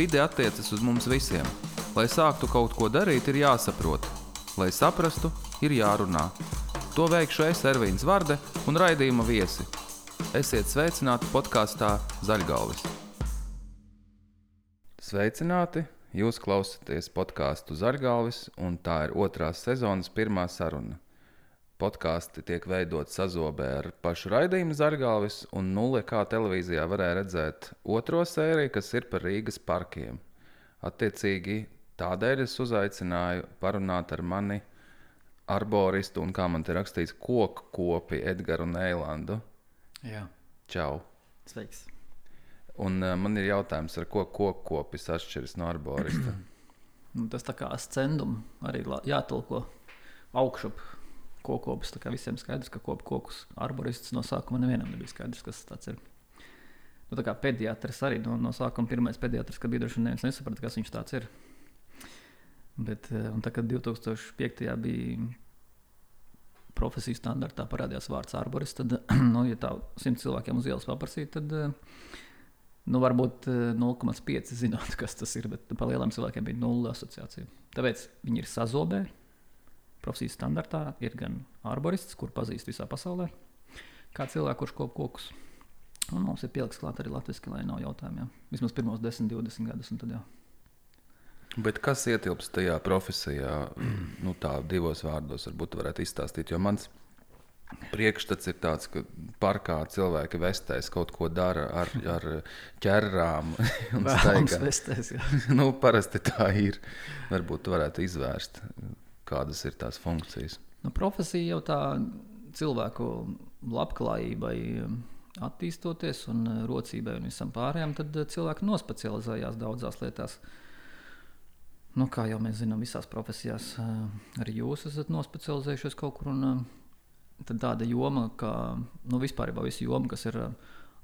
Vide attiecas uz mums visiem. Lai sāktu kaut ko darīt, ir jāsaprot. Lai saprastu, ir jārunā. To veikšu es, Ervīns Varde un raidījuma viesi. Esiet sveicināti podkāstā Zaļgalvis. Sveicināti! Jūs klausāties podkāstu Zaļgalvis, un tā ir otrās sezonas pirmā saruna podkāsti tiek veidoti sazobē ar pašu raidījumu Zargalvis, un nulle kā televīzijā varēja redzēt otro sēriju, kas ir par Rīgas parkiem. Attiecīgi, tādēļ es uzaicināju parunāt ar mani arboristu un, kā man te rakstīts, koku kopi Edgars un Eilandu. Jā. Čau! Sveiks! Un, uh, man ir jautājums, ar ko koku kopis atšķiras no arborista? Nu, tas tā kā ascendum arī jātulko augšup kokopis. Visiem skaidrs, ka kopu kokus arborists no sākuma nevienam nebija skaidrs, kas tas ir. Nu, tā kā pediatrs arī no, no sākuma pirmais pediatrs, kad bija droši vien neviens nesaprata, kas viņš tāds ir. Bet, eh, un tā, kad 2005. bija profesiju standartā parādījās vārds arborists, tad, nu, ja tā simt cilvēkiem uz ielas paprasīt, tad eh, nu, varbūt 0,5 eh, zinot, kas tas ir, bet par lieliem cilvēkiem bija nulle asociācija. Tāpēc viņi ir sazobēji profesijas standartā ir gan arborists, kur pazīst visā pasaulē, kā cilvēku, kurš kop kokus. Un mums ir pieliks klāt arī latviešu, lai nav jautājumiem. Vismaz pirmos 10, 20 gadus. Jā. Bet kas ietilpst tajā profesijā, nu, tā divos vārdos, varbūt varētu izstāstīt? Jo mans priekšstats ir tāds, ka parkā cilvēki vestēs kaut ko dara ar, ar ķerrām. Vestēs, nu, parasti tā ir. Varbūt tu varētu izvērst kādas ir tās funkcijas? Nu, profesija jau tā cilvēku labklājībai um, attīstoties un uh, rocībai un visam pārējām, tad uh, cilvēki nospecializējās daudzās lietās. Nu, kā jau mēs zinām, visās profesijās uh, arī jūs esat nospecializējušies kaut kur. Un, tad tāda joma, kā nu, vispār jau visa joma, kas ir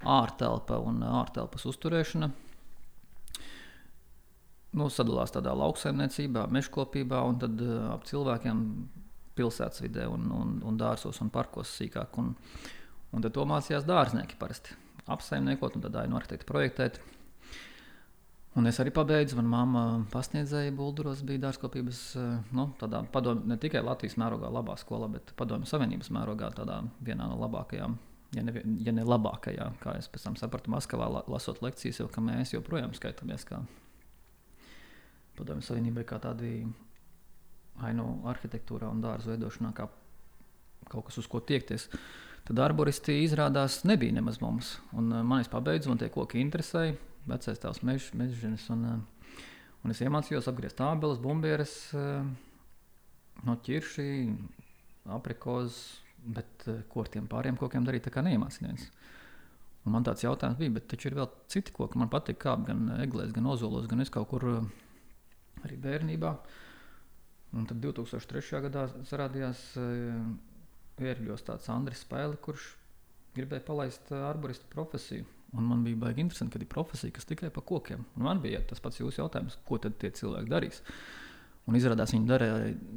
ārtelpa un ārtelpas uzturēšana, nu, sadalās tādā lauksaimniecībā, mežkopībā un tad uh, ap cilvēkiem pilsētas vidē un, un, un dārzos un parkos sīkāk. Un, un tad to mācījās dārznieki parasti apsaimniekot un tad ainu arhitektu projektēt. Un es arī pabeidzu, manā mamā pasniedzēja Bulduros, bija dārzkopības, nu, tādā padomju, ne tikai Latvijas mērogā, labā skolā, bet padomju savienības mērogā, tādā vienā no labākajām, ja ne, ja ne labākajā, kā es pēc tam sapratu Maskavā, lasot lekcijas, ka mēs joprojām skaitāmies kā Padomju Savienībai kā tādi ainu arhitektūrā un dārza veidošanā, kā kaut kas, uz ko tiekties. Tad arboristi izrādās nebija nemaz mums. Un, uh, man es pabeidzu, man tie koki interesēja, vecais tās mežs, mežģenes. Un, uh, un es iemācījos apgriezt tābeles, bumbieres, uh, no ķiršī, aprikozes, bet ko ar tiem pāriem kokiem darīt, tā kā neiemācījos. Un man tāds jautājums bija, bet taču ir vēl citi koki. Man patīk kāpt gan eglēs, gan ozolos, gan es kaut kur. Uh, arī bērnībā. Un tad 2003. gadā parādījās Vērģos eh, tāds Andris Spēle, kurš gribēja palaist eh, arboristu profesiju. Un man bija baigi interesanti, ka ir profesija, kas tikai par kokiem. Un man bija tas pats jūsu jautājums, ko tad tie cilvēki darīs. Un izrādās, viņi dara,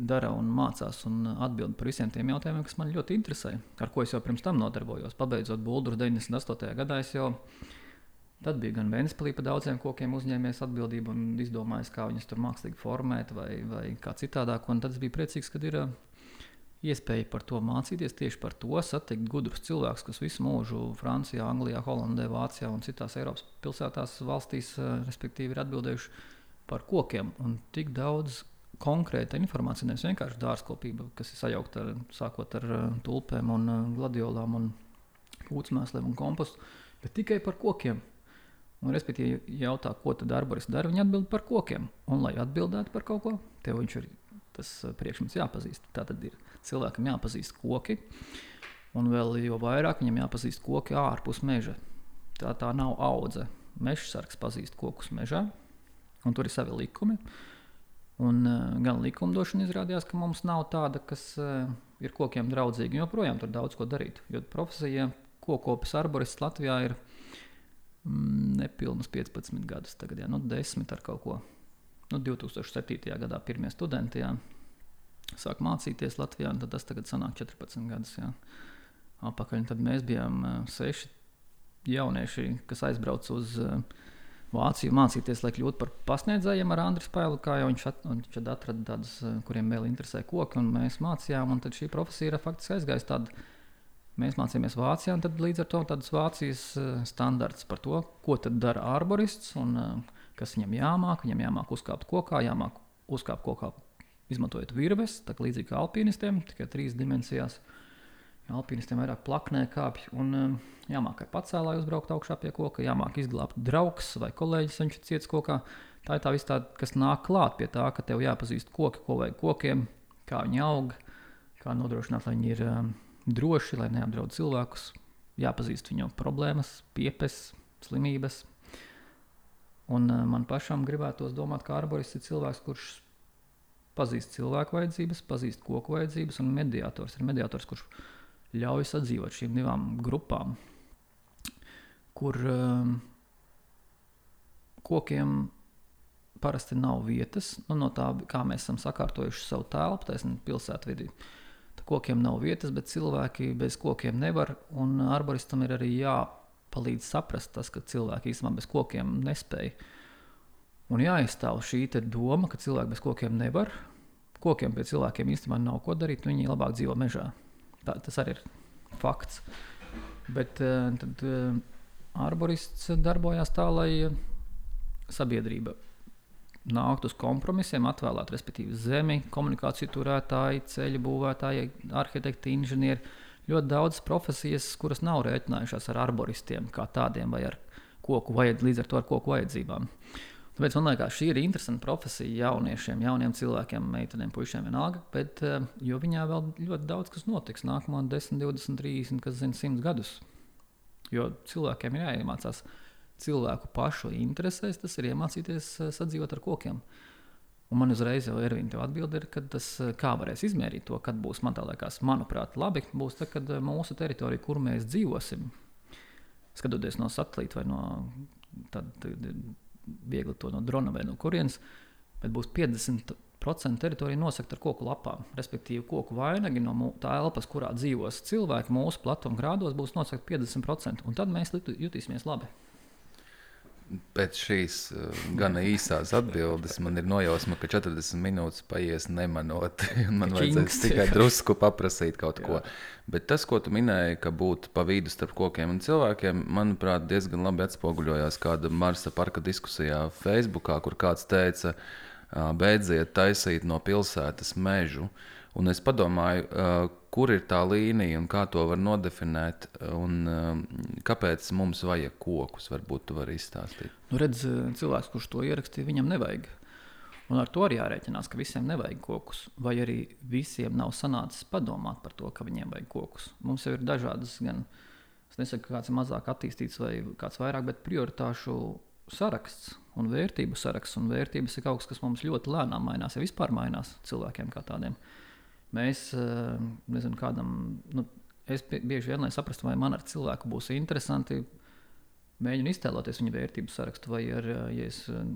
dara un mācās un atbild par visiem tiem jautājumiem, kas man ļoti interesē. Ar ko es jau pirms tam nodarbojos. Pabeidzot Bulduru 98. gadā, es jau Tad bija gan Vēnspēlī par daudziem kokiem uzņēmies atbildību un izdomājis, kā viņus tur mākslīgi formēt vai, vai kā citādāk. Un tad es biju priecīgs, ka ir iespēja par to mācīties, tieši par to satikt gudrus cilvēkus, kas visu mūžu Francijā, Anglijā, Holandē, Vācijā un citās Eiropas pilsētās, valstīs, respektīvi, ir atbildējuši par kokiem. Un tik daudz konkrēta informācija, nevis vienkārši dārzkopība, kas ir sajaukta ar, sākot ar tulpēm, un gladiolām, un kūtsmēsliem un kompostu, bet tikai par kokiem. Un, respektīvi, jautā, ko tad arborists dara. Viņi atbild par kokiem. Un, lai atbildētu par kaut ko, tev viņš ir tas eh, priekšmets jāpazīst. Tā tad ir cilvēkam jāpazīst koki, un vēl jo vairāk viņam jāpazīst koki ārpus meža. Tā, tā nav audze. Meža sargs pazīst kokus mežā, un tur ir savi likumi. Un, uh, gan likumdošana izrādījās, ka mums nav tāda, kas uh, ir kokiem draudzīga. Joprojām tur daudz ko darīt. Jo profesija, kokopis arborists Latvijā ir Mm, nepilnus 15 gadus, tagad jau nu, 10 ar kaut ko. Nu, 2007. gadā pirmie studenti jā, sāk mācīties Latvijā, un tas tagad sanāk 14 gadus. Jā. Apakaļ, tad mēs bijām seši jaunieši, kas aizbrauca uz Vāciju mācīties, lai kļūtu par pasniedzējiem ar Andriu Spēlu, kā jau viņš, at, viņš atrada tādus, kuriem vēl interesē koki, un mēs mācījām, un tad šī profesija ir faktiski aizgājusi tāda. Mēs mācījāmies Vācijā, un līdz ar to tādas Vācijas standarts par to, ko dara arborists un kas viņam jāmāk. Viņam jāmāk uzkāpt kokā, jāmāk uzkāpt kokā, izmantojot virves, tā kā līdzīgi kā alpīnistiem, tikai trīs dimensijās. Alpīnistiem vairāk plaknē kāpj, un jāmāk ar pacēlāju uzbraukt augšā pie koka, jāmāk izglābt draugs vai kolēģis, viņš ir ciets kokā. Tā ir tā viss kas nāk klāt pie tā, ka tev jāpazīst koki, ko vajag kokiem, kā viņi aug, kā nodrošināt, lai viņi ir um, droši, lai neapdraud cilvēkus, jāpazīst viņu problēmas, piepes, slimības. Un uh, man pašam gribētos domāt, ka arborists ir cilvēks, kurš pazīst cilvēku vajadzības, pazīst koku vajadzības, un mediātors ir mediātors, kurš ļauj sadzīvot šīm divām grupām, kur um, kokiem parasti nav vietas, nu, no tā, kā mēs esam sakārtojuši savu telpu, taisnība pilsētvidī. Kokiem nav vietas, bet cilvēki bez kokiem nevar. Un arboristam ir arī jāpalīdz saprast, tas, ka cilvēki īstenībā bez kokiem nespēja. Un jāizstāv šī doma, ka cilvēki bez kokiem nevar. Kokiem pie cilvēkiem īstenībā nav ko darīt, viņi labāk dzīvo mežā. Tā, tas arī ir fakts. Bet uh, tad uh, arborists darbojās tā, lai sabiedrība nākt uz kompromisiem, atvēlēt, respektīvi, zemi, komunikāciju turētāji, ceļu būvētāji, arhitekti, inženieri. Ļoti daudz profesijas, kuras nav rēķinājušās ar arboristiem kā tādiem vai ar koku, vajad, līdz ar to ar koku vajadzībām. Tāpēc man liekas, šī ir interesanta profesija jauniešiem, jauniem cilvēkiem, meitenēm, puišiem vienalga, bet eh, jo viņā vēl ļoti daudz kas notiks nākamo 10, 20, 30, kas zina, 100 gadus. Jo cilvēkiem ir jāiemācās cilvēku pašu interesēs, tas ir iemācīties eh, sadzīvot ar kokiem. Un man uzreiz jau ir viņa atbilde, ka tas, eh, kā varēs izmērīt to, kad būs, man liekas, manuprāt, labi, būs tad, kad eh, mūsu teritorija, kur mēs dzīvosim, skatoties no satelīta vai no tāda viegli to no drona vai no kurienes, bet būs 50% teritorija nosakta ar koku lapām. Respektīvi, koku vainagi no tā elpas, kurā dzīvos cilvēki, mūsu platuma grādos būs nosakta 50%, un tad mēs jutīsimies labi. Pēc šīs uh, gan īsās atbildes man ir nojausma, ka 40 minūtes paies nemanot. Man vajadzēs tikai drusku paprasīt kaut ko. Jā. Bet tas, ko tu minēji, ka būt pa vidu starp kokiem un cilvēkiem, manuprāt, diezgan labi atspoguļojās kāda Marsa parka diskusijā Facebook, kur kāds teica, beidziet taisīt no pilsētas mežu. Un es padomāju, kur ir tā līnija un kā to var nodefinēt, un kāpēc mums vajag kokus. Varbūt tu vari izstāstīt. Nu, redz, cilvēks, kurš to ierakstīja, viņam nevajag. Un ar to arī jārēķinās, ka visiem nevajag kokus. Vai arī visiem nav sanācis padomāt par to, ka viņiem vajag kokus. Mums jau ir dažādas, gan es nesaku, ka kāds ir mazāk attīstīts vai kāds vairāk, bet prioritāšu saraksts un vērtību saraksts. Un vērtības ir kaut kas, kas mums ļoti lēnām mainās, ja vispār mainās cilvēkiem kā tādiem. Mēs, eh, nezinu, kādam, nu, es bieži vien, lai saprastu, vai man ar cilvēku būs interesanti, mēģinu iztēloties viņa vērtību sarakstu. Vai ar, eh, ja es, eh,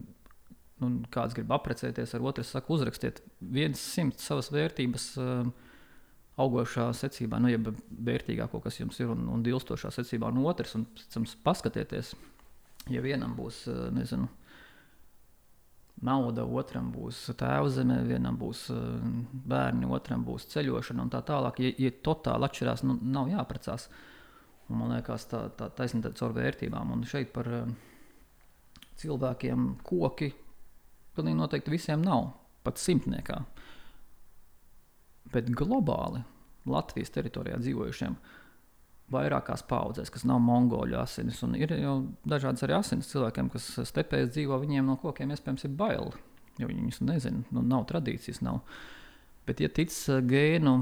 nu, kāds grib apprecēties ar otru, saku, uzrakstiet viens simts savas vērtības. Augošā secībā, nu, jeb vērtīgāko, kas jums ir, un, un dilstošā secībā, un otrs, un pēc tam paskatieties, ja vienam būs, nezinu, nauda, otram būs tēvzeme, vienam būs eh, bērni, otram būs ceļošana un tā tālāk. Ja, ja totāli atšķirās, nu, nav jāprecās. Un, man liekas, tā, tā taisnība caur vērtībām. Un šeit par uh, cilvēkiem koki pilnīgi noteikti visiem nav. Pat simtniekā. Bet globāli Latvijas teritorijā dzīvojušiem uh, vairākās paudzēs, kas nav mongoļu asinis. Un ir jau dažādas arī asinis cilvēkiem, kas stepēs dzīvo, viņiem no kokiem iespējams ir bail. Jo viņi viņus nezina, nu, nav tradīcijas. Nav. Bet, ja tic eh, gēnu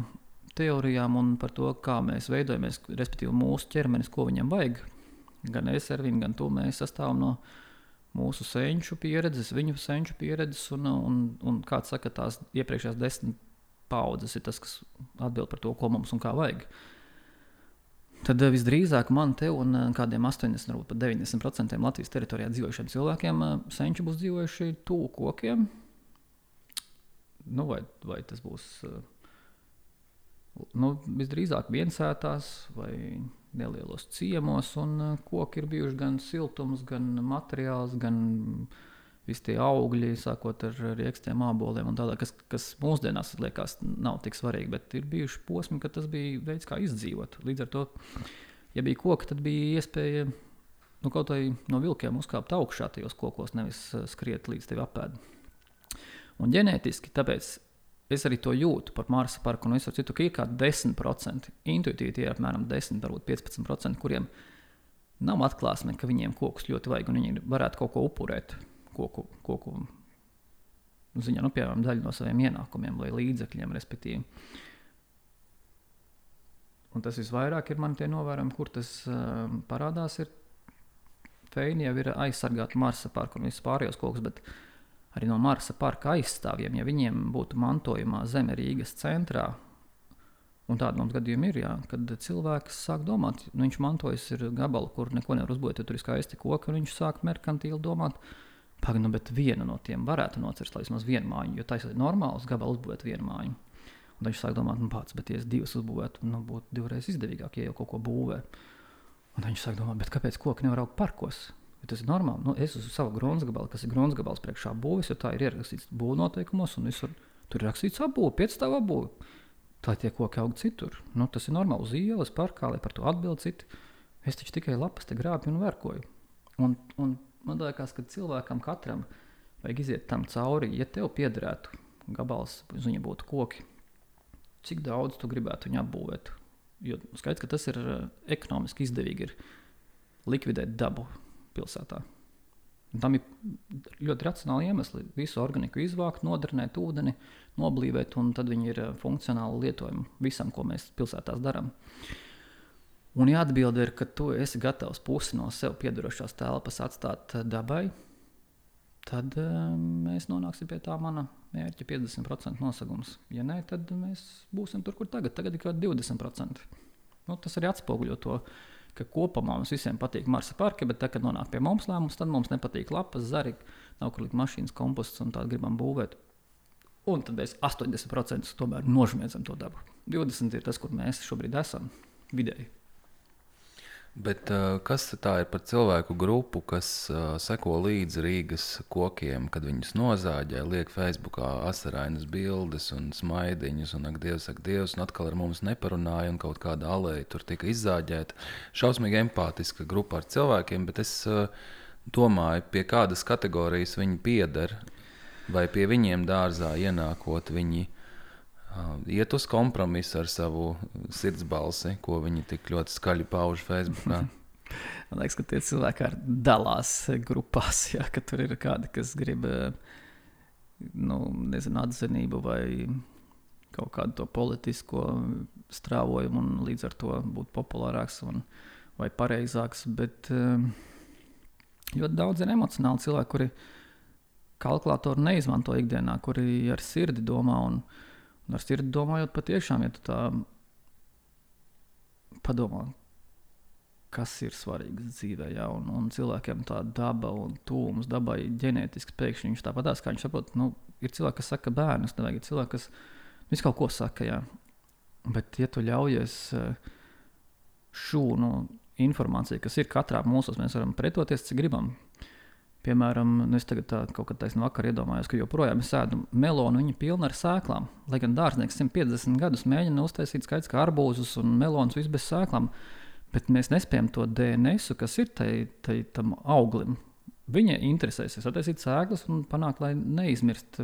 teorijām un par to, kā mēs veidojamies, respektīvi mūsu ķermenis, ko viņam vajag, gan es ar viņu, gan tu mēs sastāvam no mūsu senču pieredzes, viņu senču pieredzes, un, un, un kāds saka, tās iepriekšējās desmit paudzes ir tas, kas atbild par to, ko mums un kā vajag. Uh, Tad eh, visdrīzāk man te un eh, kādiem 80, varbūt pat 90% Latvijas teritorijā dzīvojušiem cilvēkiem eh, senči būs dzīvojuši tuvu kokiem. Nu, vai, vai tas būs nu, visdrīzāk viensētās vai nelielos ciemos, un koki ir bijuši gan siltums, gan materiāls, gan visi tie augļi, sākot ar rīkstiem, aboliem un tādā, kas, kas mūsdienās liekas nav tik svarīgi, bet ir bijuši posmi, kad tas bija veids, kā izdzīvot. Līdz ar to, ja bija koki, tad bija iespēja nu, kaut vai no vilkiem uzkāpt augšā tajos kokos, nevis uh, skriet līdz tevi apēd. Un ģenētiski, tāpēc Es arī to jūtu par Marsa parku un visu citu, ka ir kaut kādi 10%, intuitīvi tie ir apmēram 10, varbūt 15%, kuriem nav atklāsme, ka viņiem kokus ļoti vajag un viņi varētu kaut ko upurēt koku, koku ziņā, nu, piemēram, daļu no saviem ienākumiem vai līdzekļiem, respektīvi. Un tas visvairāk ir man tie novērojumi, kur tas uh, parādās. Ir Feini jau ir aizsargāti Marsa parku un visus pārējos kokus, bet arī no Marsa parka aizstāvjiem, ja viņiem būtu mantojumā zeme Rīgas centrā. Un tāda mums gadījumi ir, jā, kad cilvēks sāk domāt, nu, viņš mantojas gabalu, kur neko nevar uzbūvēt, jo tur ir skaisti koki, un viņš sāk merkantīli domāt, pagaidi, nu, bet vienu no tiem varētu nocirst, lai vismaz vienu māju, jo tas ir normāls gabals uzbūvēt vienu māju. Un viņš sāk domāt, nu, pats, bet, ja es divas uzbūvētu, nu, būtu divreiz izdevīgāk, ja jau kaut ko būvē. Un viņš sāk domāt, kāpēc koki nevar augt parkos? Jo tas ir normāli. Nu, es uz savu grunts gabalu, kas ir grunts gabals priekšā būvis, jo tā ir ierakstīts būvnoteikumos, un visur tur ir rakstīts apbūve, piecstāv apbūve. Tā tie koki aug citur. Nu, tas ir normāli uz ielas, parkā, lai par to atbild citi. Es taču tikai lapas te grābju un verkoju. Un, un man liekas, ka cilvēkam katram vajag iziet tam cauri, ja tev piederētu gabals, uz viņa būtu koki. Cik daudz tu gribētu viņu apbūvēt? Jo skaidrs, ka tas ir eh, ekonomiski izdevīgi ir likvidēt dabu pilsētā. Un tam ir ļoti racionāli iemesli. Visu organiku izvākt, nodarbināt ūdeni, noblīvēt, un tad viņi ir eh, funkcionāli lietojami visam, ko mēs pilsētās darām. Un, ja atbilde ir, ka tu esi gatavs pusi no sev piedarošās telpas atstāt eh, dabai, tad uh, mēs nonāksim pie tā mana mērķa 50% nosagums. Ja nē, tad mēs būsim tur, kur tagad. Tagad ir kaut kādi 20%. Nu, tas arī atspoguļo to ka kopumā mums visiem patīk Marsa parki, bet tad, kad nonāk pie mums lēmums, tad mums nepatīk lapas, zari, nav kur likt mašīnas komposts un tādu gribam būvēt. Un tad mēs 80% tomēr nožmiedzam to dabu. 20% ir tas, kur mēs šobrīd esam vidēji. Bet, uh, kas tā ir par cilvēku grupu, kas uh, seko līdzi Rīgas kokiem, kad viņus nozāģē, liek Facebookā asarainas bildes un smaidiņus, un ak, Dievs, ak, Dievs, un atkal ar mums neparunāja, un kaut kāda alēja tur tika izzāģēta. Šausmīgi empātiska grupa ar cilvēkiem, bet es uh, domāju, pie kādas kategorijas viņi pieder, vai pie viņiem dārzā ienākot viņi iet uz kompromisu ar savu sirdsbalsi, ko viņi tik ļoti skaļi pauž Facebook. Man liekas, ka tie cilvēki dalās grupās, ja, tur ir kādi, kas grib nu, nezinu, atzinību vai kaut kādu to politisko strāvojumu, un līdz ar to būt populārāks un, vai pareizāks. Bet ļoti daudz ir emocionāli cilvēki, kuri kalkulātoru neizmanto ikdienā, kuri ar sirdi domā. Un, Un ar sirdi domājot, patiešām, ja tu tā padomā, kas ir svarīgs dzīvē, ja, un, un cilvēkiem tā daba un tūms dabai ģenētiski pēkšņi viņš tāpatās, kā viņš saprot, nu, ir cilvēki, kas saka, ka bērnus nevajag, cilvēki, kas visu kaut ko saka, jā. bet ja tu ļaujies eh, šūnu informāciju, kas ir katrā mūsos, mēs varam pretoties, cik gribam. Piemēram, nu es tagad tā, kaut kad taisnu vakar iedomājos, ka joprojām es ēdu melonu, viņa pilna ar sēklām. Lai gan dārznieks 150 gadus mēģina uztaisīt skaidrs, kā arbūzus un melonus visu bez sēklām, bet mēs nespējam to DNS, kas ir tai, tai, tam auglim. Viņa interesēsies attīstīt sēklas un panākt, lai neizmirst.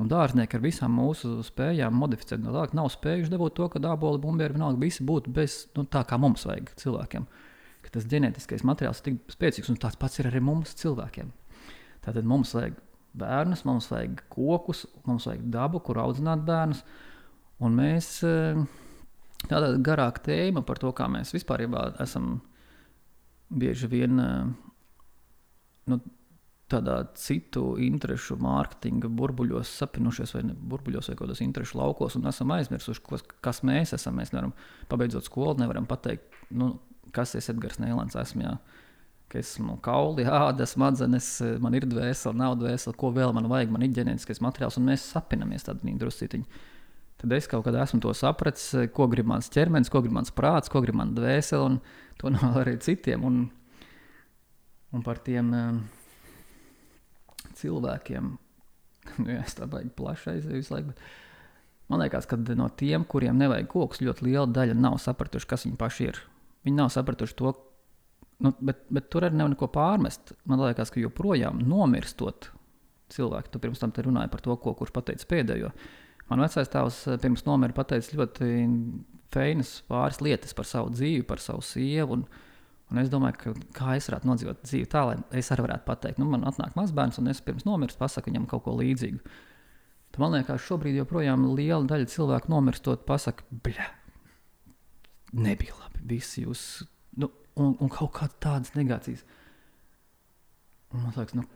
Un dārznieki ar visām mūsu spējām modificēt no tā, nav spējuši dabūt to, ka dāboli, bumbieri vienalga visi būtu bez nu, tā, kā mums vajag cilvēkiem ka tas ģenētiskais materiāls ir tik spēcīgs, un tāds pats ir arī mums, cilvēkiem. Tātad mums vajag bērnus, mums vajag kokus, mums vajag dabu, kur audzināt bērnus. Un mēs eh, tāda garāka tēma par to, kā mēs vispār esam bieži vien eh, nu, tādā citu interesu mārketinga burbuļos sapinušies, vai ne, burbuļos, vai kādos interesu laukos, un esam aizmirsuši, kas mēs esam. Mēs nevaram, pabeidzot skolu, nevaram pateikt, nu, kas es Edgars Nēlants esmu. Jā. Ka esmu kauli, āda, smadzenes, man ir dvēsele, nav dvēsele, ko vēl man vajag, man ir ģenētiskais materiāls, un mēs sapinamies tādā drusciņā. tad es kaut kad esmu to sapratis, ko grib mans ķermenis, ko grib mans prāts, ko grib mana dvēsele, un to nav arī citiem. Un, un par tiem cilvēkiem, nu, jā, es tā baigi plaši aizēju visu laiku. Bet, Man liekas, ka no tiem, kuriem nevajag kokus, ļoti liela daļa nav sapratuši, kas viņi paši ir. Viņi nav sapratuši to, nu, bet, bet tur arī nav neko pārmest. Man liekas, ka joprojām nomirstot cilvēku, tu pirms tam runāji par to, ko kurš pateica pēdējo. Man vecais tēvs eh, pirms nomira pateica ļoti feinas pāris lietas par savu dzīvi, par savu sievu. Un, un es domāju, ka, kā es varētu nodzīvot dzīvi tā, lai es arī varētu pateikt, nu, man atnāk mazbērns, un es pirms nomirst pasaku viņam kaut ko līdzīgu. Tad man liekas, šobrīd joprojām liela daļa cilvēku nomirstot, pasakā, bļa, nebija labi. Visi jūs, nu, un, un kaut kādas tādas negācijas. Un man liekas, nu,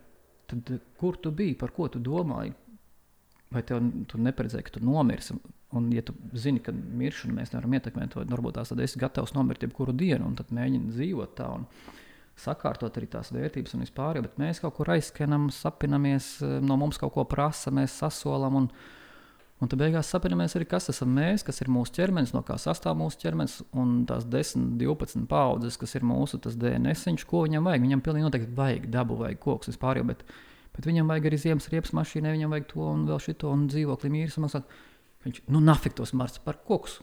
tad kur tu biji, par ko tu domāji? vai tev tu neparedzēji, ka tu nomirsi. Un, ja tu zini, ka miršanu mēs nevaram ietekmēt, tad varbūt tās tad esi gatavs nomirt jebkuru dienu, un tad mēģini dzīvot tā un sakārtot arī tās vērtības un vispār. Bet mēs kaut kur aizskanam, sapinamies, no mums kaut ko prasa, mēs sasolam. Un, un tad beigās sapinamies arī, kas esam mēs, kas ir mūsu ķermenis, no kā sastāv mūsu ķermenis, un tās 10, 12 paudzes, kas ir mūsu DNS, ko viņam vajag. Viņam pilnīgi noteikti vajag dabu, vajag kokus vispār. Jau, bet, Bet viņam vajag arī ziemas riepas mašīnai, viņam vajag to un vēl šito un dzīvokli mīri samaksāt. Viņš, nu, nafik tos marts par kokus.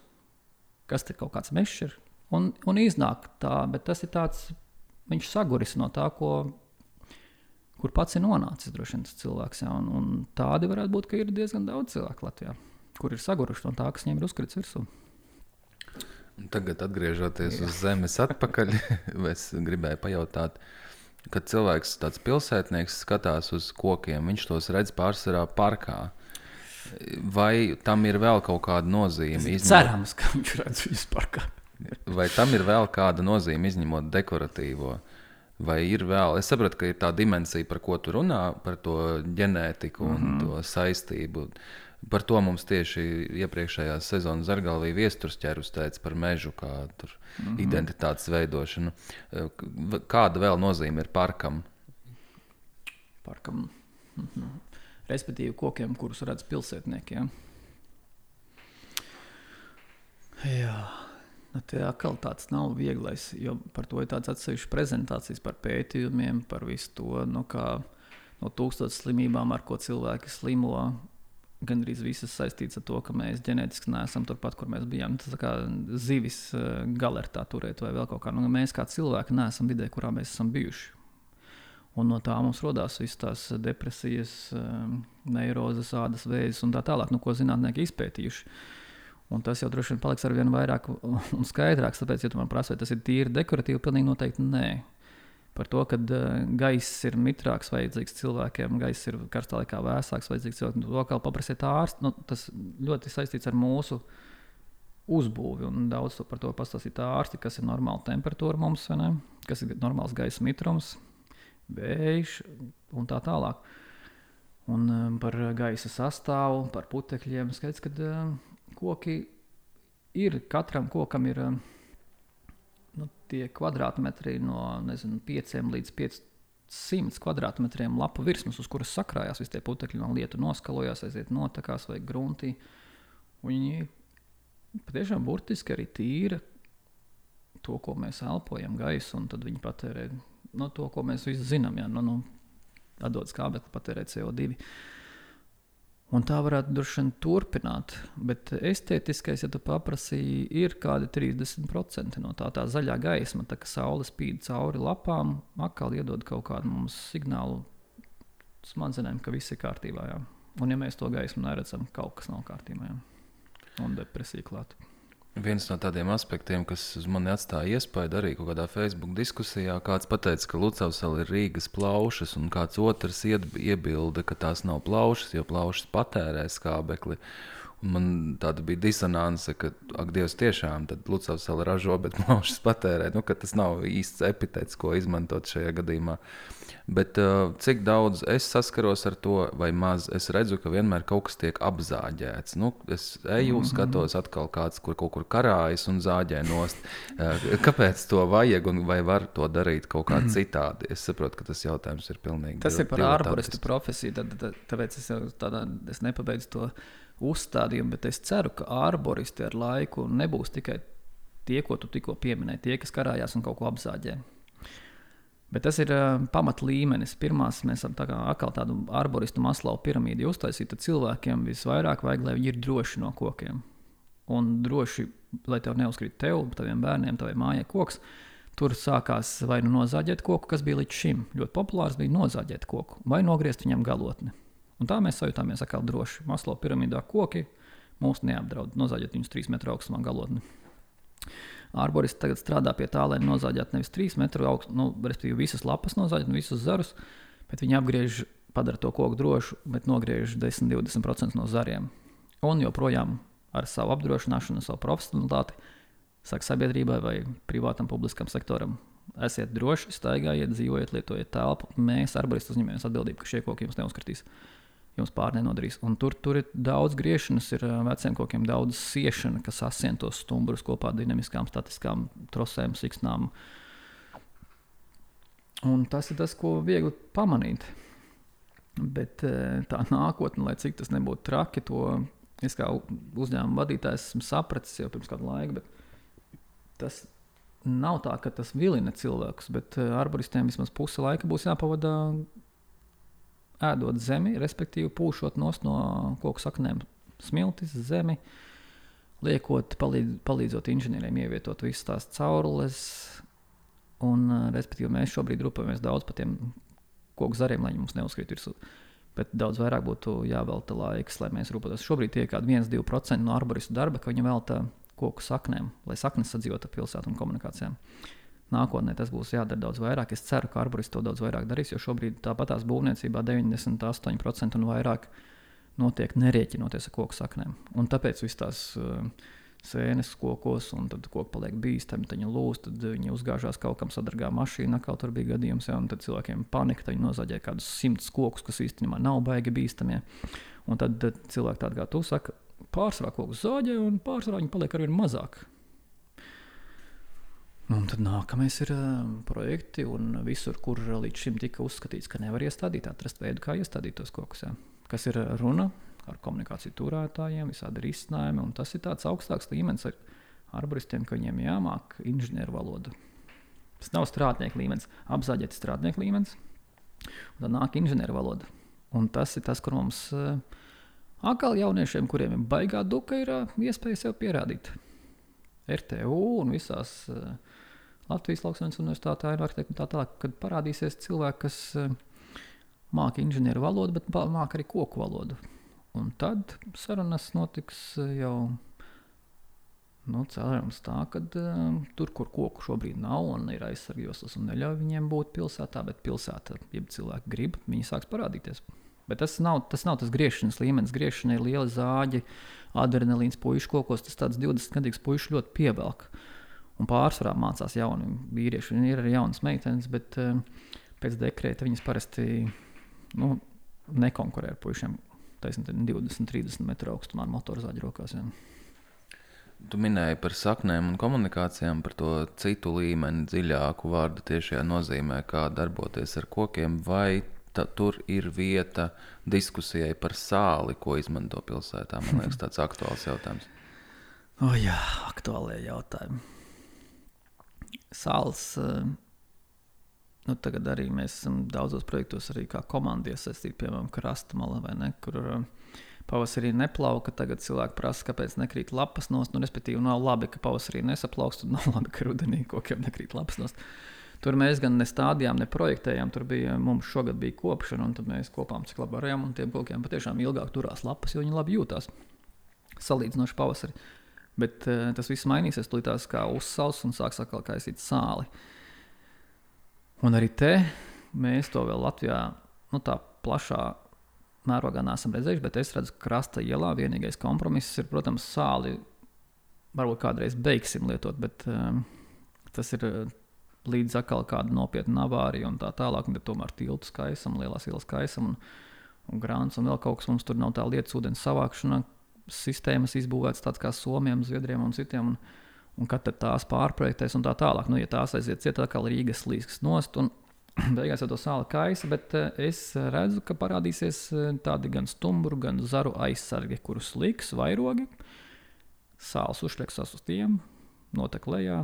Kas te kaut kāds mežs ir? Un, un iznāk tā, bet tas ir tāds, viņš saguris no tā, ko, kur pats ir nonācis droši vien tas cilvēks. Jā, un, un tādi varētu būt, ka ir diezgan daudz cilvēku Latvijā, kur ir saguruši no tā, kas viņiem ir uzkrits virsū. Tagad, atgriežoties jā. uz zemes atpakaļ, es gribēju pajautāt, uh, kad cilvēks, tāds pilsētnieks, skatās uz kokiem, viņš tos redz pārsvarā parkā. Vai tam ir vēl kaut kāda nozīme? Izņemot... Cerams, ka viņš redz viņus parkā. vai tam ir vēl kāda nozīme, izņemot dekoratīvo? Vai ir vēl? Es saprotu, ka ir tā dimensija, par ko tu runā, par to ģenētiku un mm -hmm. to saistību. Par to mums tieši iepriekšējā sezonā Zargalvī viesturs ķērus teica par mežu, kā tur mm -hmm. identitātes veidošanu. Kāda vēl nozīme ir parkam? Parkam. Mm -hmm. Respektīvi, kokiem, kurus redz pilsētnieki. Ja? Jā, tā atkal tāds nav vieglais, jo par to ir tāds atsevišķs prezentācijas par pētījumiem, par visu to, nu, kā no tūkstošiem slimībām, ar ko cilvēki slimo gandrīz visas saistītas ar to, ka mēs ģenētiski neesam turpat, kur mēs bijām. Tas kā zivis eh, galertā turēt vai vēl kaut kā. Nu, mēs kā cilvēki neesam vidē, kurā mēs esam bijuši. Un no tā mums radās visas tās depresijas, eh, neirozes, ādas vēzis un tā tālāk, nu, ko zinātnieki izpētījuši. Un tas jau droši vien paliks ar vien vairāk un skaidrāks. Tāpēc, ja tu man prasa, vai tas ir tīri dekoratīvi, pilnīgi noteikti nē par to, ka uh, gaiss ir mitrāks, vajadzīgs cilvēkiem, gaiss ir karstā laikā vēsāks, vajadzīgs cilvēkiem. To kā paprasīt ārstu, nu, tas ļoti saistīts ar mūsu uzbūvi. Un daudz par to pastāstīt ārsti, kas ir normāla temperatūra mums, kas ir normāls gaisa mitrums, vējš un tā tālāk. Un um, par gaisa sastāvu, par putekļiem. Skaidrs, ka uh, koki ir katram kokam ir. Uh, nu, tie kvadrātmetri no nezinu, 5 līdz 500 kvadrātmetriem lapu virsmas, uz kuras sakrājās visi tie putekļi, no lietu noskalojās, aiziet notekās vai gruntī. Viņi patiešām burtiski arī tīra to, ko mēs elpojam, gaisu, un tad viņi patērē no to, ko mēs visi zinām. Ja, nu, nu, atdod skābekli, patērē CO2. Un tā varētu droši vien turpināt, bet estētiskais, ja tu paprasīji, ir kādi 30% no tā, tā zaļā gaisma, tā kā saule spīd cauri lapām, atkal iedod kaut kādu mums signālu smadzenēm, ka viss ir kārtībā. Jā. Un ja mēs to gaismu neredzam, kaut kas nav kārtībā. Jā. Un depresija klāta. Viens no tādiem aspektiem, kas uz mani atstāja iespaidu arī kādā Facebook diskusijā, kāds teica, ka Lucavs ir Rīgas plaušas, un kāds otrs iebilda, ka tās nav plaušas, jo plaušas patērē skābekli. Un man tāda bija disonance, ka, ak, Dievs, tiešām Lucavs ražo, bet plaušas patērē. Nu, tas nav īsts epitets, ko izmantot šajā gadījumā. Bet uh, cik daudz es saskaros ar to, vai maz es redzu, ka vienmēr kaut kas tiek apzāģēts. Nu, es eju, mm -hmm. skatos, atkal kāds kur kaut kur karājas un zāģē nost. Uh, kāpēc to vajag un vai var to darīt kaut kā citādi? Es saprotu, ka tas jautājums ir pilnīgi. Tas ir par ārporistu profesiju, tad, tad, tāpēc es tādā, es nepabeidzu to uzstādījumi, bet es ceru, ka arboristi ar laiku nebūs tikai tie, ko tu tikko pieminēji, tie, kas karājās un kaut ko apzāģē. Bet tas ir uh, pamat līmenis. Pirmās mēs esam tā kā tādu arboristu maslau piramīdu uztaisīju. Tad cilvēkiem visvairāk vajag, lai viņi ir droši no kokiem. Un droši, lai tev neuzkrīt tev, taviem bērniem, tavai mājai koks. Tur sākās vai nu nozāģēt koku, kas bija līdz šim ļoti populārs, bija nozāģēt koku, vai nogriezt viņam galotni. Un tā mēs sajūtāmies atkal droši. Maslo piramidā koki mūs neapdraud. Nozāģēt viņus trīs metru augstumā galotni. Arborists tagad strādā pie tā, lai nozāģētu nevis 3 metru augstu, nu, respektīvi visas lapas nozāģētu, visus zarus, bet viņi apgriež, padara to koku drošu, bet nogriež 10-20% no zariem. Un joprojām ar savu apdrošināšanu, savu profesionalitāti, saka sabiedrībai vai privātam publiskam sektoram. Esiet droši, staigājiet, dzīvojiet, lietojiet telpu. Mēs, arboristi, uzņemamies atbildību, ka šie koki jums neuzkritīs jums pāri nenodarīs. Un tur, tur ir daudz griešanas, ir veciem kokiem daudz siešana, kas asien tos stumbrus kopā ar dinamiskām, statiskām trosēm, siksnām. Un tas ir tas, ko viegli pamanīt. Bet tā nākotne, lai cik tas nebūtu traki, to es kā uzņēmuma vadītājs esmu sapratis jau pirms kāda laika. Tas nav tā, ka tas vilina cilvēkus, bet arboristiem vismaz puse laika būs jāpavada ēdot zemi, respektīvi pūšot no koku saknēm smiltis, zemi, liekot, palīdz, palīdzot inženieriem ievietot visas tās caurules. Un, respektīvi, mēs šobrīd rūpējamies daudz par tiem koku zariem, lai viņi mums neuzkrīt virsū. Bet daudz vairāk būtu jāvelta laiks, lai mēs rūpētos. Šobrīd tie ir kaut kādi 1-2% no arboristu darba, ka viņi velta koku saknēm, lai saknes sadzīvotu pilsētu un komunikācijām. Uh, Nākotnē tas būs jādara daudz vairāk. Es ceru, ka arborists to daudz vairāk darīs, jo šobrīd tāpat tās būvniecībā 98% un vairāk notiek nerēķinoties ar koku saknēm. Un tāpēc viss tās uh, sēnes kokos, un tad koks paliek bīstami, tad viņi lūst, tad viņi uzgāžās kaut kam sadargā mašīnā, kaut tur bija gadījums, ja, un tad cilvēkiem panika, tad viņi nozaģē kādus simtus kokus, kas īstenībā nav baigi bīstamie. Un tad, tad cilvēki tādi kā tu saka, pārsvarā kokus zaģē, un pārsvarā viņi paliek arvien mazāk. Un tad nākamais ir uh, projekti, un visur, kur līdz šim tika uzskatīts, ka nevar iestādīt, atrast veidu, kā iestādīt tos kokus. Jā. Kas ir runa ar komunikāciju turētājiem, visādi risinājumi, un tas ir tāds augstāks līmenis ar arboristiem, ka viņiem jāmāk inženieru valodu. Tas nav strādnieku līmenis, apzāģēta strādnieku līmenis, un tad nāk inženieru valoda. Un tas ir tas, kur mums uh, atkal jauniešiem, kuriem ir baigā duka, ir uh, iespēja sev pierādīt. RTU un visās uh, Latvijas Lauksaimniecības universitātē, ir arhitekti un tā tālāk, kad parādīsies cilvēki, kas uh, māca inženieru valodu, bet māca arī koku valodu. Un tad sarunas notiks uh, jau nu, cerams tā, ka uh, tur, kur koku šobrīd nav un ir aizsargjoslas un neļauj viņiem būt pilsētā, bet pilsētā, ja cilvēki grib, viņi sāks parādīties. Bet tas nav tas, nav tas griešanas līmenis. Griešana ir liela zāģa, adrenalīns, puikas kokos. Tas tāds 20 gadīgs puisis ļoti pievelk. Un pārsvarā mācās jauni vīrieši. Viņi ir arī jaunas meitenes, bet uh, pēc dekrēta viņas parasti nu, nekonkurē ar puišiem. Taisnība 20, 30 metru augstumā ar motorizāģu rokās. Jā. Tu minēji par saknēm un komunikācijām, par to citu līmeni, dziļāku vārdu tiešajā nozīmē, kā darboties ar kokiem. Vai ta, tur ir vieta diskusijai par sāli, ko izmanto pilsētā. Man liekas, tāds aktuāls jautājums. O, oh, jā, aktuālie jautājumi. Sāls. Eh, nu, tagad arī mēs esam daudzos projektos, arī kā komanda iesaistīti, piemēram, krasta malā vai ne, kur uh, pavasarī neplauka. Tagad cilvēki prasa, kāpēc nekrīt lapas nost. Nu, respektīvi, nav labi, ka pavasarī nesaplaukst, un nav labi, ka rudenī kokiem nekrīt lapas nost. Tur mēs gan nestādījām, ne projektējām. Tur bija mums šogad bija kopšana, un tad mēs kopām cik labi varējām. Tiem kokiem patiešām ilgāk turās lapas, jo viņi labi jūtās. Salīdzinoši pavasarī. Bet uh, tas viss mainīsies, tūlītās kā uzsāls un sāks atkal kaisīt sāli. Un arī te mēs to vēl Latvijā, nu tā plašā mērogā neesam redzējuši, bet es redzu, ka krasta ielā vienīgais kompromiss ir, protams, sāli. Varbūt kādreiz beigsim lietot, bet um, tas ir līdz atkal kāda nopietna avārija un tā tālāk. Bet tomēr tiltu skaisam, lielās ielas skaisam un, un grāns un vēl kaut kas mums tur nav tā lietas ūdens savākšana. Sistēmas izbūvētas tādas kā Somijam, Zviedrijam un citiem. Un, un kad tās pārprojektēs un tā tālāk. Nu, ja tās aiziet ciet, atkal Rīgas līnijas nost. Un, beigās jau to sāla kaisa, bet uh, es redzu, ka parādīsies tādi gan stumbru, gan zaru aizsargi, kurus liks vairogi. Sāls uzšļaksās uz tiem, notek lejā.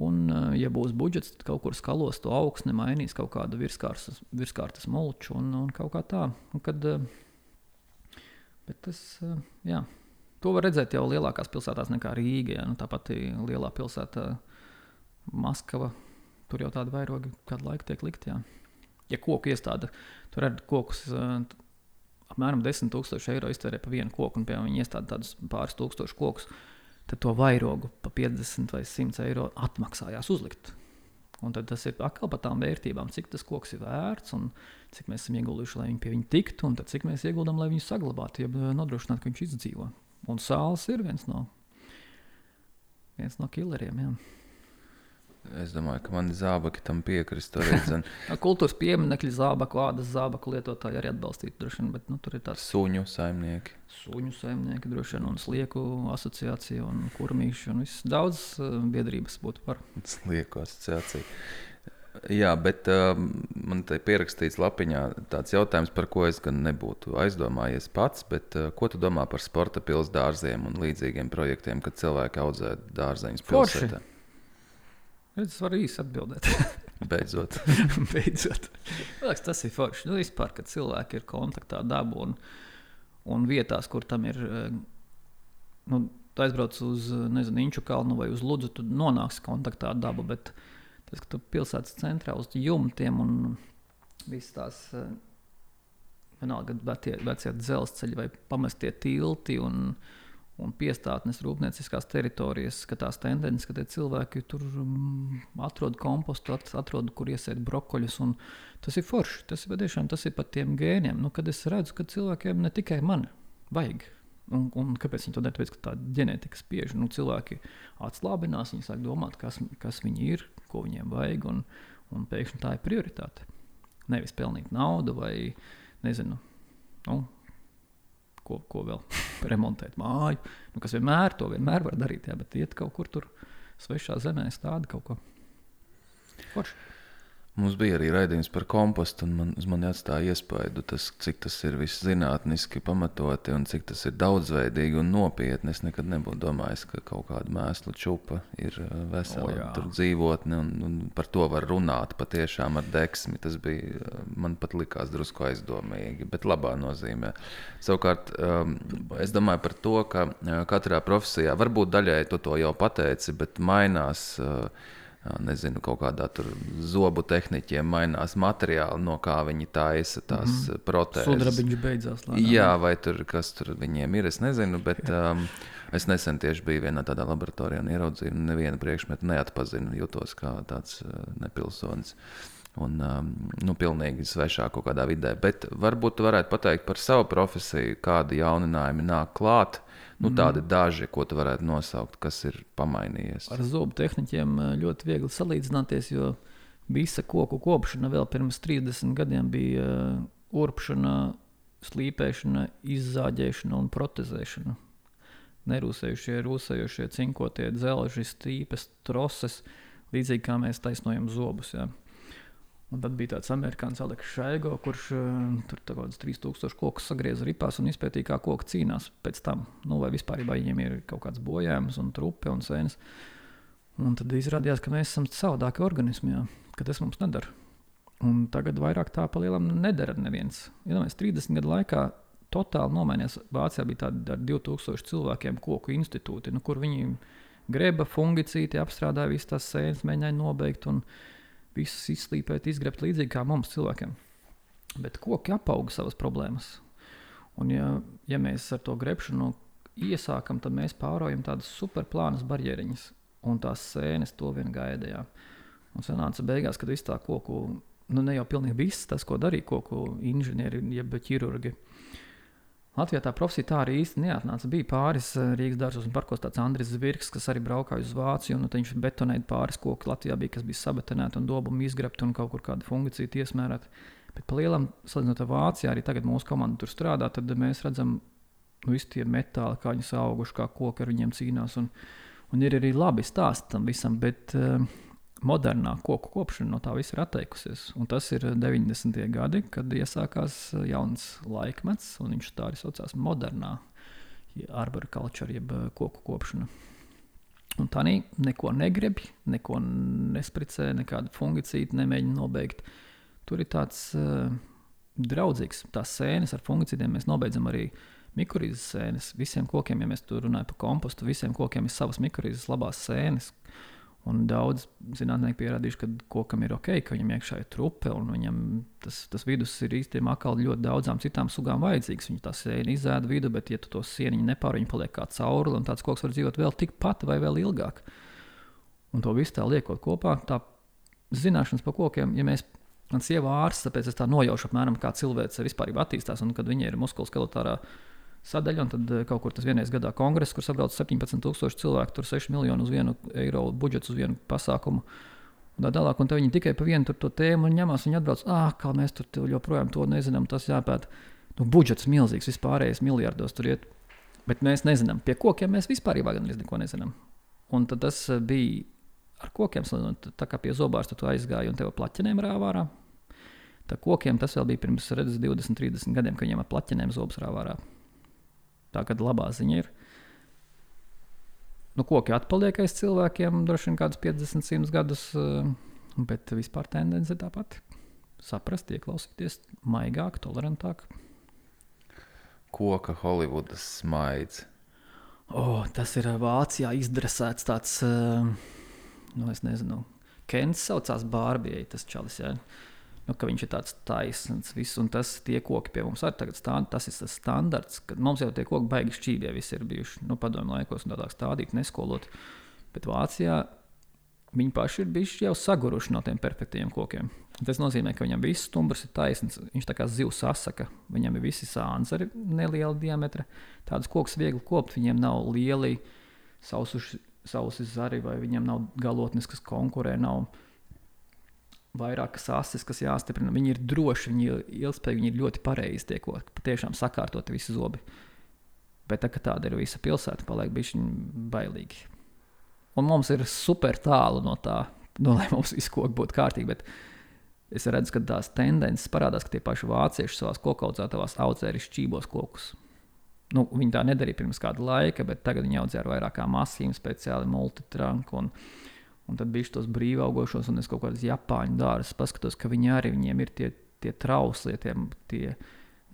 Un, ja būs budžets, tad kaut kur skalos to augsni, mainīs kaut kādu virskārtas, virskārtas mulču un, un kaut kā tā. Un kad, bet tas, jā, to var redzēt jau lielākās pilsētās nekā Rīga. Ja? Nu, tāpat lielā pilsētā Maskava Tur jau tādi vairogi kādu laiku tiek likti. Jā. Ja koku iestāde tur redz kokus, uh, apmēram 10,000 eiro iztērē par vienu koku, un piemēram viņi iestāda tādus pāris tūkstošus kokus, tad to vairogu par 50 vai 100 eiro atmaksājās uzlikt. Un tad tas ir atkal par tām vērtībām, cik tas koks ir vērts un cik mēs esam ieguldījuši, lai viņi pie viņa tiktu, un cik mēs ieguldām, lai viņu saglabātu, ja nodrošinātu, ka viņš izdzīvo. Un sāls ir viens no, viens no killeriem. Jā. Es domāju, ka mani zābaki tam piekristu. Arī, Kultūras pieminekļi, zābaku, ādas zābaku lietotāji arī atbalstītu droši vien, bet nu, tur ir tāds suņu saimnieki. Suņu saimnieki droši vien, un slieku asociācija, un kurmīši, un viss daudz uh, biedrības būtu par. Slieku asociācija. Jā, bet uh, man te pierakstīts lapiņā tāds jautājums, par ko es gan nebūtu aizdomājies pats. Bet, uh, ko tu domā par sporta pilsētas dārziem un līdzīgiem projektiem, kad cilvēki audzē dārzeņus pilsētā? Es varu īsi atbildēt. Beidzot. Beidzot. Liekas, tas ir forši. Nu, vispār, kad cilvēki ir kontaktā dabu un, un vietās, kur tam ir. Eh, nu, Tu aizbrauc uz nezinu, Inču kalnu vai uz Ludzu, tu nonāksi kontaktā ar dabu. Bet tas, ka tu pilsētas centrā uz jumtiem un visas tās eh, vienalga vecie dzelzceļi vai pamestie tilti un, uh, un piestātnes rūpnieciskās teritorijas, ka tās tendences, ka cilvēki tur um, atrod kompostu, atrod, kur iesēt brokoļus. Tas ir forši. Tas ir patiešām tas ir pat tiem gēniem. Nu, kad es redzu, ka cilvēkiem ne tikai man vajag. Un, un kāpēc viņi to dara? Tāpēc, ka tā ģenētika spiež. Nu, cilvēki atslābinās, viņi sāk domāt, kas, kas viņi ir, ko viņiem vajag. Un, un pēkšņi tā ir prioritāte. Nevis pelnīt naudu vai nezinu. Nu, ko, ko vēl remontēt māju. Nu, kas vienmēr to vienmēr var darīt, jā, bet iet kaut kur tur svešā zemē, stāda kaut ko. Forši. Mums bija arī raidījums par kompostu, un man, uz mani atstāja iespaidu, tas, cik tas ir viss zinātniski pamatoti un cik tas ir daudzveidīgi un nopietni. Es nekad nebūtu domājis, ka kaut kāda mēslu čupa ir uh, vesela oh, dzīvotne, un, un par to var runāt patiešām ar deksmi. Tas bija uh, man pat likās drusku aizdomīgi, bet labā nozīmē. Savukārt, um, es domāju par to, ka uh, katrā profesijā varbūt daļai tu to jau pateici, bet mainās. Uh, nezinu, kaut kādā zobu tehniķiem mainās materiāli, no kā viņi taisa tās mm -hmm. protēzes. Sudrabiņš beidzās. Lēnām. Jā, vai tur kas tur viņiem ir, es nezinu, bet um, es nesen tieši biju vienā tādā laboratorijā un ieraudzīju, un nevienu priekšmetu neatpazinu, jutos kā tāds uh, nepilsonis. Un, um, nu, pilnīgi svešā kaut kādā vidē. Bet varbūt jūs varētu pateikt par savu profesiju, kādi jauninājumi nāk klāt. Uh, Nu, mhm. tādi daži, ko tu varētu nosaukt, kas ir pamainījies. Ar zobu tehniķiem eh, ļoti viegli salīdzināties, jo visa koku kopšana vēl pirms 30 gadiem bija eh, urpšana, slīpēšana, izzāģēšana un protezēšana. Nerūsējušie, rūsējošie, cinkotie dzelži, stīpes, troses, līdzīgi kā mēs taisnojam zobus. Ja. Un tad bija tāds amerikānis Aleks Šaigo, kurš uh, tur kaut kādus 3000 kokus sagrieza ripās un izpētīja, kā koki cīnās pēc tam. Nu, vai vispār viņiem ir kaut kāds bojājums, un trupe un sēnes. Un tad izrādījās, ka mēs esam savādāki organismi, jā, ka tas mums nedara. Un tagad vairāk tā pa lielam nedara neviens. Iedomājieties, 30 gadu laikā totāli nomainījās. Vācijā bija tādi ar 2000 cilvēkiem koku institūti, nu, kur viņi greba fungicīti, apstrādāja visas tās sēnes, mēģināja nobeigt. Un, visus izslīpēt, izgrebt līdzīgi kā mums cilvēkiem. Bet koki apauga savas problēmas. Un, ja, ja mēs ar to grebšanu iesākam, tad mēs pārējām tādas superplānas barjeriņas, un tās sēnes to vien gaidījām. Un sanāca beigās, kad viss tā koku, nu ne jau pilnīgi viss tas, ko darīja koku inženieri, jeb ķirurgi, Latvijā tā profesija tā arī īsti neatnāca. Bija pāris eh, Rīgas dārzos un parkos tāds Andris Zvirks, kas arī braukāja uz Vāciju. Nu, viņš betonēja pāris kokus Latvijā, bija, kas bija sabetonēti un dobumu izgrebti un kaut kur kādu fungiciju iesmērēt. Bet pa lielam, salīdzinot ar Vāciju, arī tagad mūsu komanda tur strādā, tad mēs redzam, nu, visi tie metāli, kā viņi auguši, kā koki ar viņiem cīnās. Un, un ir arī labi stāsti tam visam, bet uh, modernā koku kopšana no tā visa ir atteikusies. Un tas ir 90. gadi, kad iesākās jauns laikmets, un viņš tā arī saucās modernā arborikultūra, jeb koku kopšana. Un tā neko negrib, neko nespricē, nekādu fungicīdu nemēģina nobeigt. Tur ir tāds uh, draudzīgs, tās sēnes ar fungicīdiem mēs nobeidzam arī mikrorīzes sēnes. Visiem kokiem, ja mēs tur runājam par kompostu, visiem kokiem ir savas mikrorīzes labās sēnes. Un daudz zinātnieki pierādījuši, ka kokam ir ok, ka viņam iekšā ir trupe, un viņam tas, tas vidus ir īstenībā ļoti daudzām citām sugām vajadzīgs. Viņa tā sēna izēda vidu, bet, ja tu to sieniņu nepāri, viņa paliek kā caurule, un tāds koks var dzīvot vēl tikpat vai vēl ilgāk. Un to visu tā liekot kopā, tā zināšanas par kokiem, ja mēs Man sieva ārsts, tāpēc es tā nojaušu apmēram, kā cilvēks vispār attīstās. Un kad viņa ir muskuloskeletāra sadaļa, un tad eh, kaut kur tas vienreiz gadā kongress, kur sabrauc 17,000 cilvēku, tur 6 miljonu uz vienu eiro budžets uz vienu pasākumu. Un tā tālāk, un tā viņi tikai pa vienu to tēmu ņemās. Viņi atbrauc, ah, kā mēs tur joprojām to nezinām, tas jāpēta. Nu, budžets milzīgs, vispārējais miljardos tur iet. Bet mēs nezinām, pie kokiem mēs vispār neko nezinām. Un tas eh, bija ar kokiem, tā kā pie zobārsta tu aizgāji un tev plaķenēm rāvā ārā. Tā kokiem tas vēl bija pirms redzes, 20, 30 gadiem, kad viņiem ar plaķenēm zobus rāvā ārā. Tā kā labā ziņa ir. Nu, koki atpaliek aiz cilvēkiem droši vien kādus 50, 100 gadus, eh, bet vispār tendence ir tā pati. Saprast, ieklausīties, maigāk, tolerantāk. Koka Holivudas smaids. Oh, tas ir Vācijā izdresēts tāds, uh, nu, es nezinu, Kens saucās Bārbijai, tas čalis. Jā. Ja? Nu, ka viņš ir tāds taisns. Viss, un tas tie koki pie mums arī tagad stāv. Tas ir tas standarts, ka mums jau tie koki baigi šķīvie visi ir bijuši nu, padomju laikos un tādā stādīti, neskolot. Bet Vācijā viņi paši ir bijuši jau saguruši no tiem perfektiem kokiem. Tas nozīmē, ka viņam viss stumbrs ir taisns. Viņš tā kā zivs asaka. Viņam ir visi sānzari neliela diametra. Tādus kokus viegli kopt. Viņiem nav lieli sausuši, sausi zari vai viņiem nav galotnes, kas konkurē. Nav vairākas asis, kas jāstiprina. Viņi ir droši, viņi ir ilgspējīgi, viņi ir ļoti pareizi tiekot, patiešām sakārtot visi zobi. Bet tā, tāda ir visa pilsēta, paliek bišķiņ bailīgi. Un mums ir super tālu no tā, no, lai mums viss koks būtu kārtīgi. Bet es redzu, ka tās tendences parādās, ka tie paši vācieši savā kokaudzētavās audzē arī šķībos kokus. Nu, viņi tā nedarīja pirms kāda laika, bet tagad viņi audzē ar vairākām masīm, speciāli multitranku. Un, Un tad bija tos brīvaugošos, un es kaut kādas japāņu dārzus paskatos, ka viņi arī viņiem ir tie, tie trauslie, tie, tie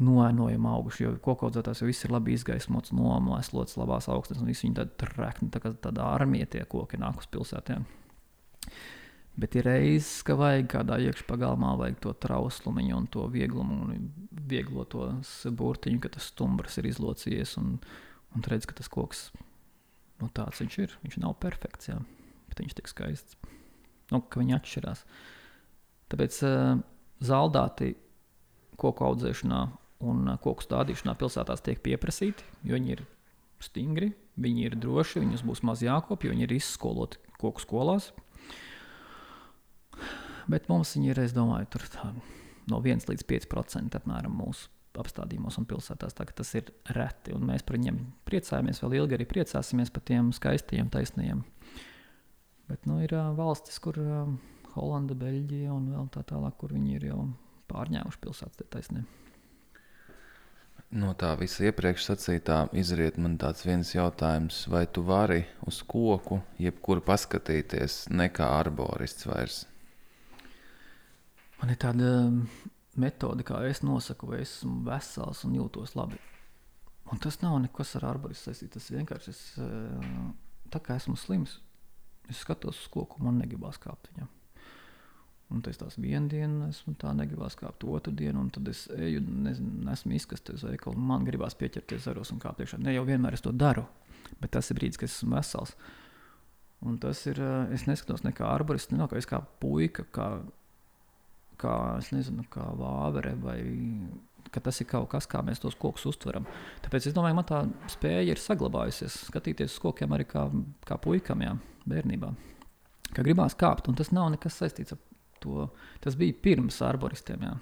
noēnojami auguši. Jo kokaudzētājs jau viss ir labi izgaismots, nomēslots, labās augstnes, un visi viņi tādi trekni, tā kā tāda armija tie koki nāk uz pilsētām. Bet ir reizes, ka vajag kādā iekšpagalmā, vajag to trauslumu un to vieglumu, un vieglo to burtiņu, ka tas stumbrs ir izlocījies, un, un redz, ka tas koks nu, tāds viņš ir. Viņš nav perfekts. Jā bet viņš ir tik skaists. Nu, ka viņi atšķirās. Tāpēc uh, zaldāti koku audzēšanā un uh, koku stādīšanā pilsētās tiek pieprasīti, jo viņi ir stingri, viņi ir droši, viņus būs maz jākopja, viņi ir izskoloti koku skolās. Bet mums viņi ir, es domāju, tur tā, no 1 līdz 5% apmēram mūsu apstādījumos un pilsētās. Tas ir reti, un mēs par viņiem priecājamies. Vēl ilgi arī priecāsimies par tiem skaistiem, taisniem Bet nu, ir uh, valstis, kur uh, Holanda, Beļģija un vēl tā tālāk, kur viņi ir jau pārņēmuši pilsētas taisnību. No tā visa iepriekš sacītā izriet man tāds viens jautājums, vai tu vari uz koku jebkuru paskatīties, ne kā arborists vairs? Man ir tāda metode, kā es nosaku, vai esmu vesels un jūtos labi. Un tas nav nekas ar arboristu saistīts. Tas vienkārši es, tā kā esmu slims, Es skatos uz koku, man negribās kāpt viņam. Un tas tās vienu dienu, esmu tā negribās kāpt otru dienu, un tad es eju, nezinu, esmu izkasties uz veikalu, man gribās pieķerties zaros un kāpt iekšā. Ne jau vienmēr es to daru, bet tas ir brīdis, kad esmu vesels. Un tas ir, eh, es neskatos nekā arborists, ne kā kā puika, kā, kā nezinu, kā vāvere vai ka tas ir kaut kas, kā mēs tos kokus uztveram. Tāpēc es domāju, man tā spēja ir saglabājusies, skatīties uz kokiem arī kā, kā puikam, jā, bērnībā. Kā gribās kāpt, un tas nav nekas saistīts ar to. Tas bija pirms arboristiem. Jā.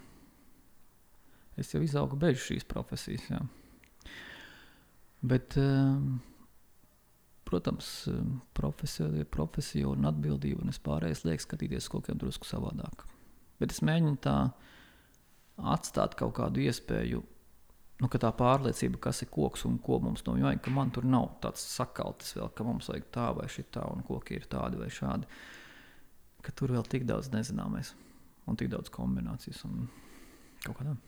Es jau izaugu bez šīs profesijas. Jā. Bet um, protams, profesija, profesija un atbildība, un es pārējais liekas skatīties kaut kā drusku savādāk. Bet es mēģinu tā atstāt kaut kādu iespēju, nu, tā pārliecība, kas ir koks un ko mums no viņa vajag, ka man tur nav tāds sakaltis vēl, ka mums vajag tā vai šitā, un koki ir tādi vai šādi. Ka tur vēl tik daudz nezināmais un tik daudz kombinācijas un kaut kā tāda.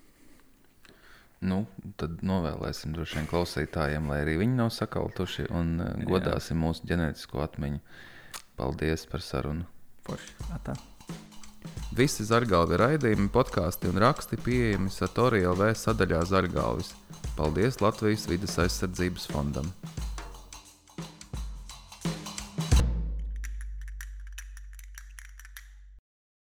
Nu, tad novēlēsim droši vien klausītājiem, lai arī viņi nav sakaltuši un uh, godāsim mūsu ģenētisko atmiņu. Paldies par sarunu. Forši. Atā. Visi zargalvi raidījumi, podkāsti un raksti pieejami Satorija LV sadaļā Zargalvis. Paldies Latvijas vidas aizsardzības fondam!